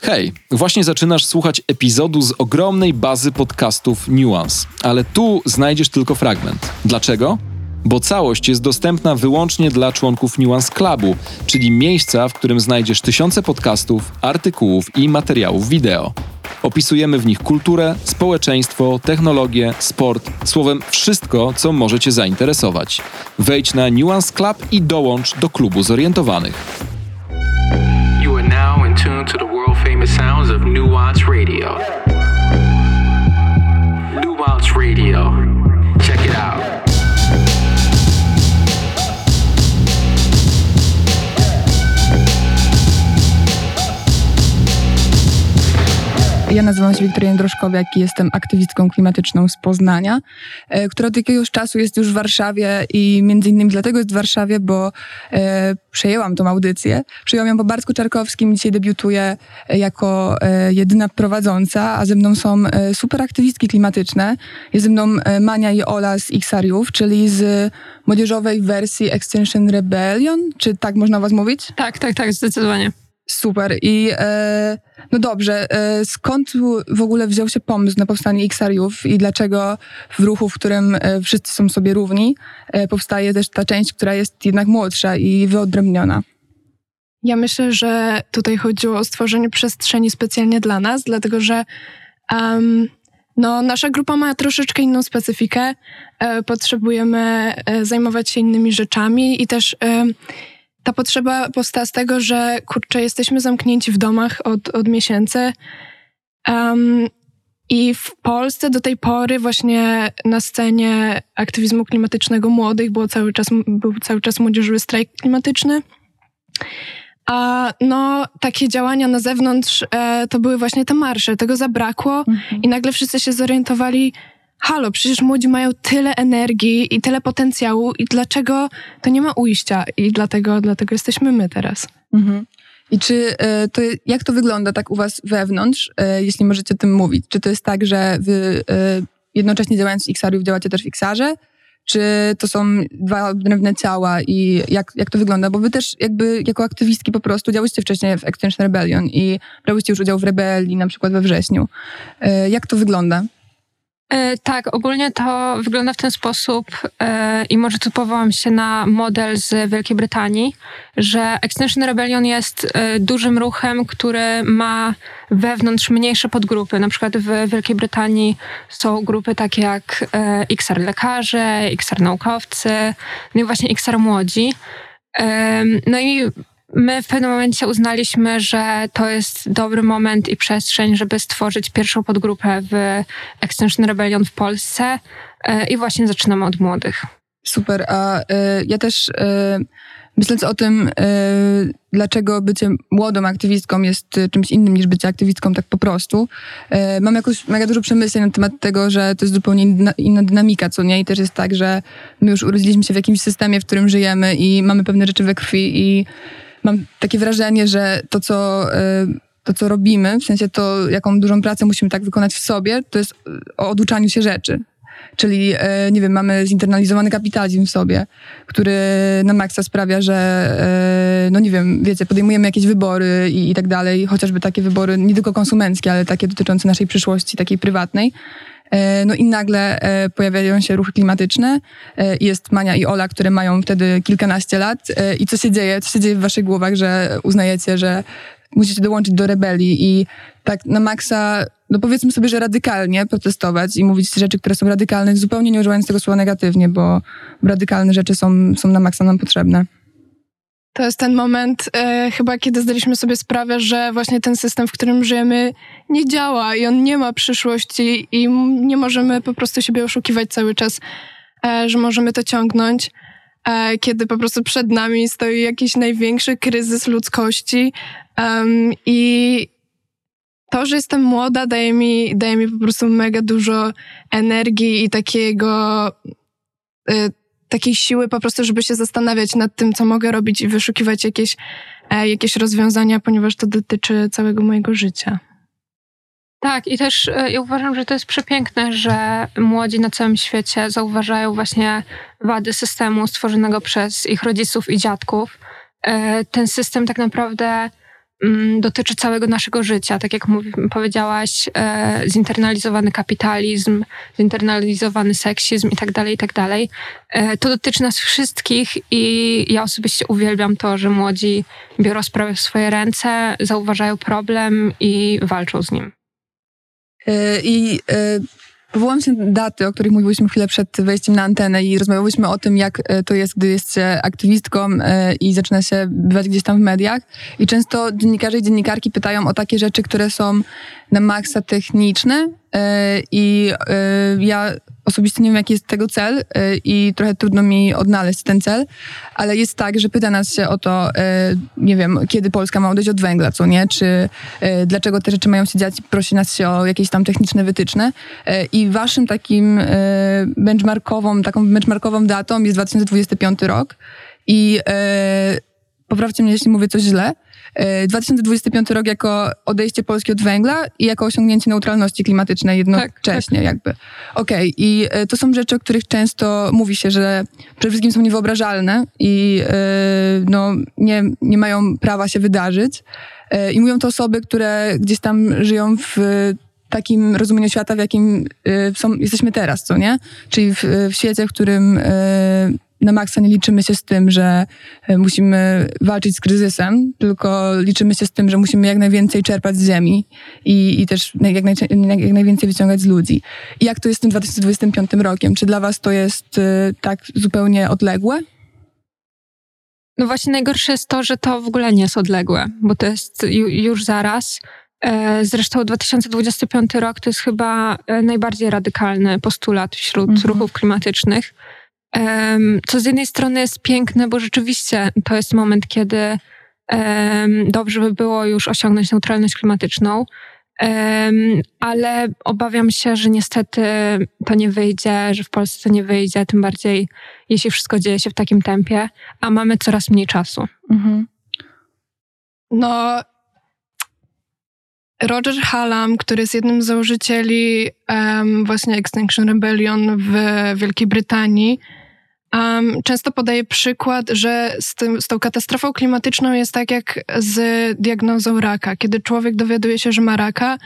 Hej, właśnie zaczynasz słuchać epizodu z ogromnej bazy podcastów Nuance, ale tu znajdziesz tylko fragment. Dlaczego? Bo całość jest dostępna wyłącznie dla członków Nuance Clubu, czyli miejsca, w którym znajdziesz tysiące podcastów, artykułów i materiałów wideo. Opisujemy w nich kulturę, społeczeństwo, technologię, sport, słowem wszystko, co może Cię zainteresować. Wejdź na Nuance Club i dołącz do klubu zorientowanych. Nuance Radio. Nuance Radio. Ja nazywam się Wiktoria Droszkowiak i jestem aktywistką klimatyczną z Poznania, e, która od jakiegoś czasu jest już w Warszawie i między innymi dlatego jest w Warszawie, bo e, przejęłam tą audycję. Przyjąłem ją po Bartku Czarkowskim, dzisiaj debiutuję e, jako jedyna prowadząca, a ze mną są super aktywistki klimatyczne. Jest ze mną Mania i Ola z Xariów, czyli z młodzieżowej wersji Extinction Rebellion, czy tak można was mówić? Tak, tak, tak, zdecydowanie. Super. I e, no dobrze, e, skąd w ogóle wziął się pomysł na powstanie Xariów i dlaczego w ruchu, w którym e, wszyscy są sobie równi, e, powstaje też ta część, która jest jednak młodsza i wyodrębniona? Ja myślę, że tutaj chodziło o stworzenie przestrzeni specjalnie dla nas, dlatego że um, no, nasza grupa ma troszeczkę inną specyfikę. E, potrzebujemy e, zajmować się innymi rzeczami i też ta potrzeba powstała z tego, że kurczę, jesteśmy zamknięci w domach od, od miesięcy. Um, I w Polsce do tej pory właśnie na scenie aktywizmu klimatycznego młodych było cały czas, był cały czas młodzieżowy strajk klimatyczny. A no, takie działania na zewnątrz e, to były właśnie te marsze. Tego zabrakło Mhm. i nagle wszyscy się zorientowali, halo, przecież młodzi mają tyle energii i tyle potencjału i dlaczego to nie ma ujścia? I dlatego, dlatego jesteśmy my teraz. Mhm. I czy e, to, jak to wygląda tak u was wewnątrz, e, jeśli możecie o tym mówić? Czy to jest tak, że wy e, jednocześnie działając w Xariów działacie też w Xarze? Czy to są dwa odrębne ciała i jak, jak to wygląda? Bo wy też jakby jako aktywistki po prostu działałyście wcześniej w Extinction Rebellion i brałyście już udział w rebelii, na przykład we wrześniu. Jak to wygląda? E, Tak, ogólnie to wygląda w ten sposób e, i może tu powołam się na model z Wielkiej Brytanii, że Extinction Rebellion jest e, dużym ruchem, który ma wewnątrz mniejsze podgrupy. Na przykład w Wielkiej Brytanii są grupy takie jak XR lekarze, XR naukowcy, no i właśnie XR młodzi. No i my w pewnym momencie uznaliśmy, że to jest dobry moment i przestrzeń, żeby stworzyć pierwszą podgrupę w Extinction Rebellion w Polsce e, i właśnie zaczynamy od młodych. Super, a y, ja też y, myśląc o tym, y, dlaczego bycie młodą aktywistką jest czymś innym niż bycie aktywistką tak po prostu, mam jakoś mega dużo przemyśleń na temat tego, że to jest zupełnie inna, inna dynamika, co nie? I też jest tak, że my już urodziliśmy się w jakimś systemie, w którym żyjemy i mamy pewne rzeczy we krwi i mam takie wrażenie, że to, co... Y, to, co robimy, w sensie to, jaką dużą pracę musimy tak wykonać w sobie, to jest y, o oduczaniu się rzeczy. Czyli, e, nie wiem, mamy zinternalizowany kapitalizm w sobie, który na maksa sprawia, że, no nie wiem, wiecie, podejmujemy jakieś wybory i, i tak dalej, chociażby takie wybory nie tylko konsumenckie, ale takie dotyczące naszej przyszłości, takiej prywatnej. E, No i nagle e, pojawiają się ruchy klimatyczne. E, Jest Mania i Ola, które mają wtedy kilkanaście lat. I co się dzieje? Co się dzieje w waszych głowach, że uznajecie, że musicie dołączyć do rebelii i tak na maksa, no powiedzmy sobie, że radykalnie protestować i mówić rzeczy, które są radykalne, zupełnie nie używając tego słowa negatywnie, bo radykalne rzeczy są, są na maksa nam potrzebne. To jest ten moment, e, chyba kiedy zdaliśmy sobie sprawę, że właśnie ten system, w którym żyjemy, nie działa i on nie ma przyszłości i nie możemy po prostu siebie oszukiwać cały czas, e, że możemy to ciągnąć, e, kiedy po prostu przed nami stoi jakiś największy kryzys ludzkości i to, że jestem młoda, daje mi, daje mi po prostu mega dużo energii i takiego y, takiej siły po prostu, żeby się zastanawiać nad tym, co mogę robić i wyszukiwać jakieś, e, jakieś rozwiązania, ponieważ to dotyczy całego mojego życia. Tak, i też e, ja uważam, że to jest przepiękne, że młodzi na całym świecie zauważają właśnie wady systemu stworzonego przez ich rodziców i dziadków. E, Ten system tak naprawdę dotyczy całego naszego życia. Tak jak mówi, powiedziałaś, e, zinternalizowany kapitalizm, zinternalizowany seksizm i tak dalej, i tak dalej. E, to dotyczy nas wszystkich i ja osobiście uwielbiam to, że młodzi biorą sprawę w swoje ręce, zauważają problem i walczą z nim. E, I e, Powołam się daty, o których mówiłyśmy chwilę przed wejściem na antenę i rozmawiałyśmy o tym, jak e, to jest, gdy jest się aktywistką e, i zaczyna się bywać gdzieś tam w mediach. I często dziennikarze i dziennikarki pytają o takie rzeczy, które są na maksa techniczne e, i ja osobiście nie wiem, jaki jest tego cel i trochę trudno mi odnaleźć ten cel, ale jest tak, że pyta nas się o to, nie wiem, kiedy Polska ma odejść od węgla, co nie, czy dlaczego te rzeczy mają się dziać, prosi nas się o jakieś tam techniczne wytyczne. I waszym takim benchmarkową, taką benchmarkową datą jest 2025 rok. I poprawcie mnie, jeśli mówię coś źle, 2025 rok jako odejście Polski od węgla i jako osiągnięcie neutralności klimatycznej jednocześnie tak, tak. jakby. Okej, okay. i e, to są rzeczy, o których często mówi się, że przede wszystkim są niewyobrażalne i e, no, nie, nie mają prawa się wydarzyć. E, I mówią to osoby, które gdzieś tam żyją w takim rozumieniu świata, w jakim są, jesteśmy teraz, co nie? Czyli w, w świecie, w którym na maksa nie liczymy się z tym, że e, musimy walczyć z kryzysem, tylko liczymy się z tym, że musimy jak najwięcej czerpać z ziemi i, i też jak, naj, jak najwięcej wyciągać z ludzi. I jak to jest z tym 2025 rokiem? Czy dla was to jest e, tak zupełnie odległe? No właśnie najgorsze jest to, że to w ogóle nie jest odległe, bo to jest już zaraz. E, zresztą 2025 rok to jest chyba najbardziej radykalny postulat wśród mhm. ruchów klimatycznych. Co z jednej strony jest piękne, bo rzeczywiście to jest moment, kiedy dobrze by było już osiągnąć neutralność klimatyczną, ale obawiam się, że niestety to nie wyjdzie, że w Polsce to nie wyjdzie, tym bardziej jeśli wszystko dzieje się w takim tempie, a mamy coraz mniej czasu. Mhm. No, Roger Hallam, który jest jednym z założycieli um, właśnie Extinction Rebellion w Wielkiej Brytanii, um, często podaje przykład, że z, tym, z tą katastrofą klimatyczną jest tak jak z diagnozą raka. Kiedy człowiek dowiaduje się, że ma raka,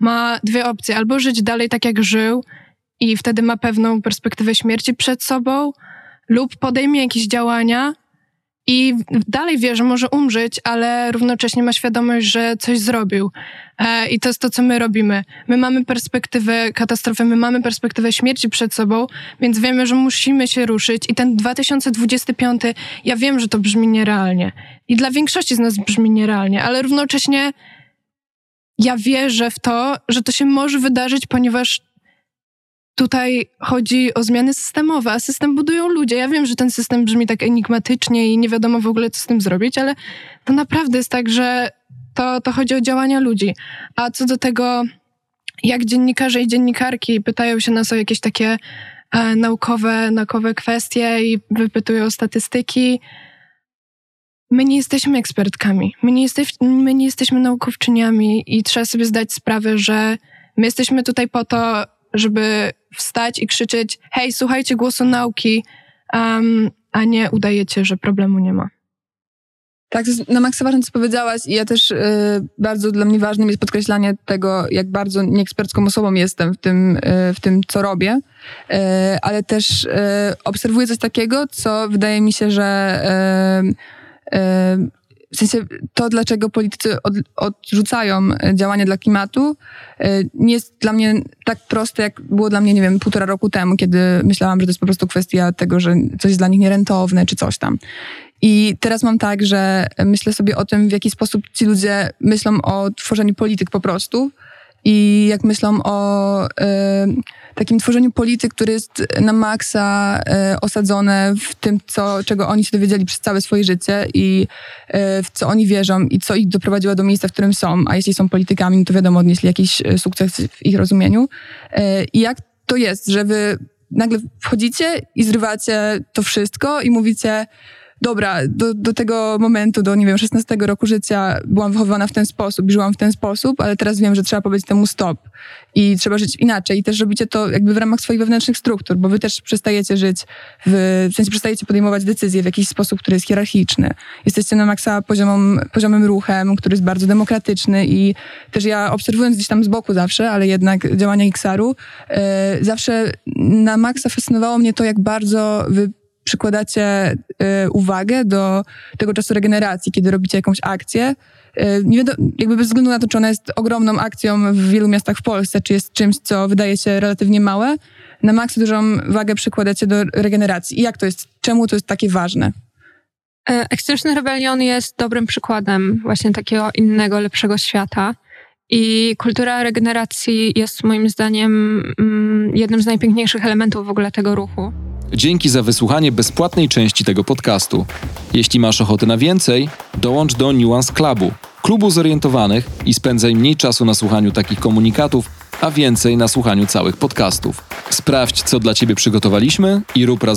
ma dwie opcje. Albo żyć dalej tak, jak żył i wtedy ma pewną perspektywę śmierci przed sobą, lub podejmie jakieś działania, i dalej wie, że może umrzeć, ale równocześnie ma świadomość, że coś zrobił. E, I to jest to, co my robimy. My mamy perspektywę katastrofy, my mamy perspektywę śmierci przed sobą, więc wiemy, że musimy się ruszyć. I ten 2025, ja wiem, że to brzmi nierealnie. I dla większości z nas brzmi nierealnie, ale równocześnie ja wierzę w to, że to się może wydarzyć, ponieważ Tutaj chodzi o zmiany systemowe, a system budują ludzie. Ja wiem, że ten system brzmi tak enigmatycznie i nie wiadomo w ogóle, co z tym zrobić, ale to naprawdę jest tak, że to, to chodzi o działania ludzi. A co do tego, jak dziennikarze i dziennikarki pytają się nas o jakieś takie e, naukowe, naukowe kwestie i wypytują statystyki, my nie jesteśmy ekspertkami, my nie, jesteś, my nie jesteśmy naukowczyniami i trzeba sobie zdać sprawę, że my jesteśmy tutaj po to, żeby wstać i krzyczeć: hej, słuchajcie głosu nauki, um, a nie udajecie, że problemu nie ma. Tak, na maksa ważne, co powiedziałaś i ja też y, bardzo dla mnie ważnym jest podkreślanie tego, jak bardzo nieekspercką osobą jestem w tym, y, w tym co robię, y, ale też y, obserwuję coś takiego, co wydaje mi się, że w sensie to, dlaczego politycy od, odrzucają e, działania dla klimatu, e, nie jest dla mnie tak proste, jak było dla mnie, nie wiem, półtora roku temu, kiedy myślałam, że to jest po prostu kwestia tego, że coś jest dla nich nierentowne, czy coś tam. I teraz mam tak, że myślę sobie o tym, w jaki sposób ci ludzie myślą o tworzeniu polityk po prostu i jak myślą o y, takim tworzeniu polityk, który jest na maksa y, osadzone w tym, co, czego oni się dowiedzieli przez całe swoje życie i y, w co oni wierzą i co ich doprowadziło do miejsca, w którym są. A jeśli są politykami, no to wiadomo, odnieśli jakiś sukces w ich rozumieniu. I jak to jest, że wy nagle wchodzicie i zrywacie to wszystko i mówicie dobra, do, do tego momentu, do nie wiem, 16 roku życia byłam wychowywana w ten sposób żyłam w ten sposób, ale teraz wiem, że trzeba powiedzieć temu stop i trzeba żyć inaczej i też robicie to jakby w ramach swoich wewnętrznych struktur, bo wy też przestajecie żyć, w, w sensie przestajecie podejmować decyzje w jakiś sposób, który jest hierarchiczny. Jesteście na maksa poziomą, poziomym ruchem, który jest bardzo demokratyczny i też ja obserwując gdzieś tam z boku zawsze, ale jednak działania XR-u, e, zawsze na maksa fascynowało mnie to, jak bardzo wy przykładacie e, uwagę do tego czasu regeneracji, kiedy robicie jakąś akcję. E, nie wiadomo, jakby bez względu na to, czy ona jest ogromną akcją w wielu miastach w Polsce, czy jest czymś, co wydaje się relatywnie małe, na maksa dużą wagę przykładacie do regeneracji. I jak to jest? Czemu to jest takie ważne? E, Extinction Rebellion jest dobrym przykładem właśnie takiego innego, lepszego świata. I kultura regeneracji jest moim zdaniem mm, jednym z najpiękniejszych elementów w ogóle tego ruchu. Dzięki za wysłuchanie bezpłatnej części tego podcastu. Jeśli masz ochotę na więcej, dołącz do Nuance Clubu, klubu zorientowanych i spędzaj mniej czasu na słuchaniu takich komunikatów, a więcej na słuchaniu całych podcastów. Sprawdź, co dla Ciebie przygotowaliśmy i rób razem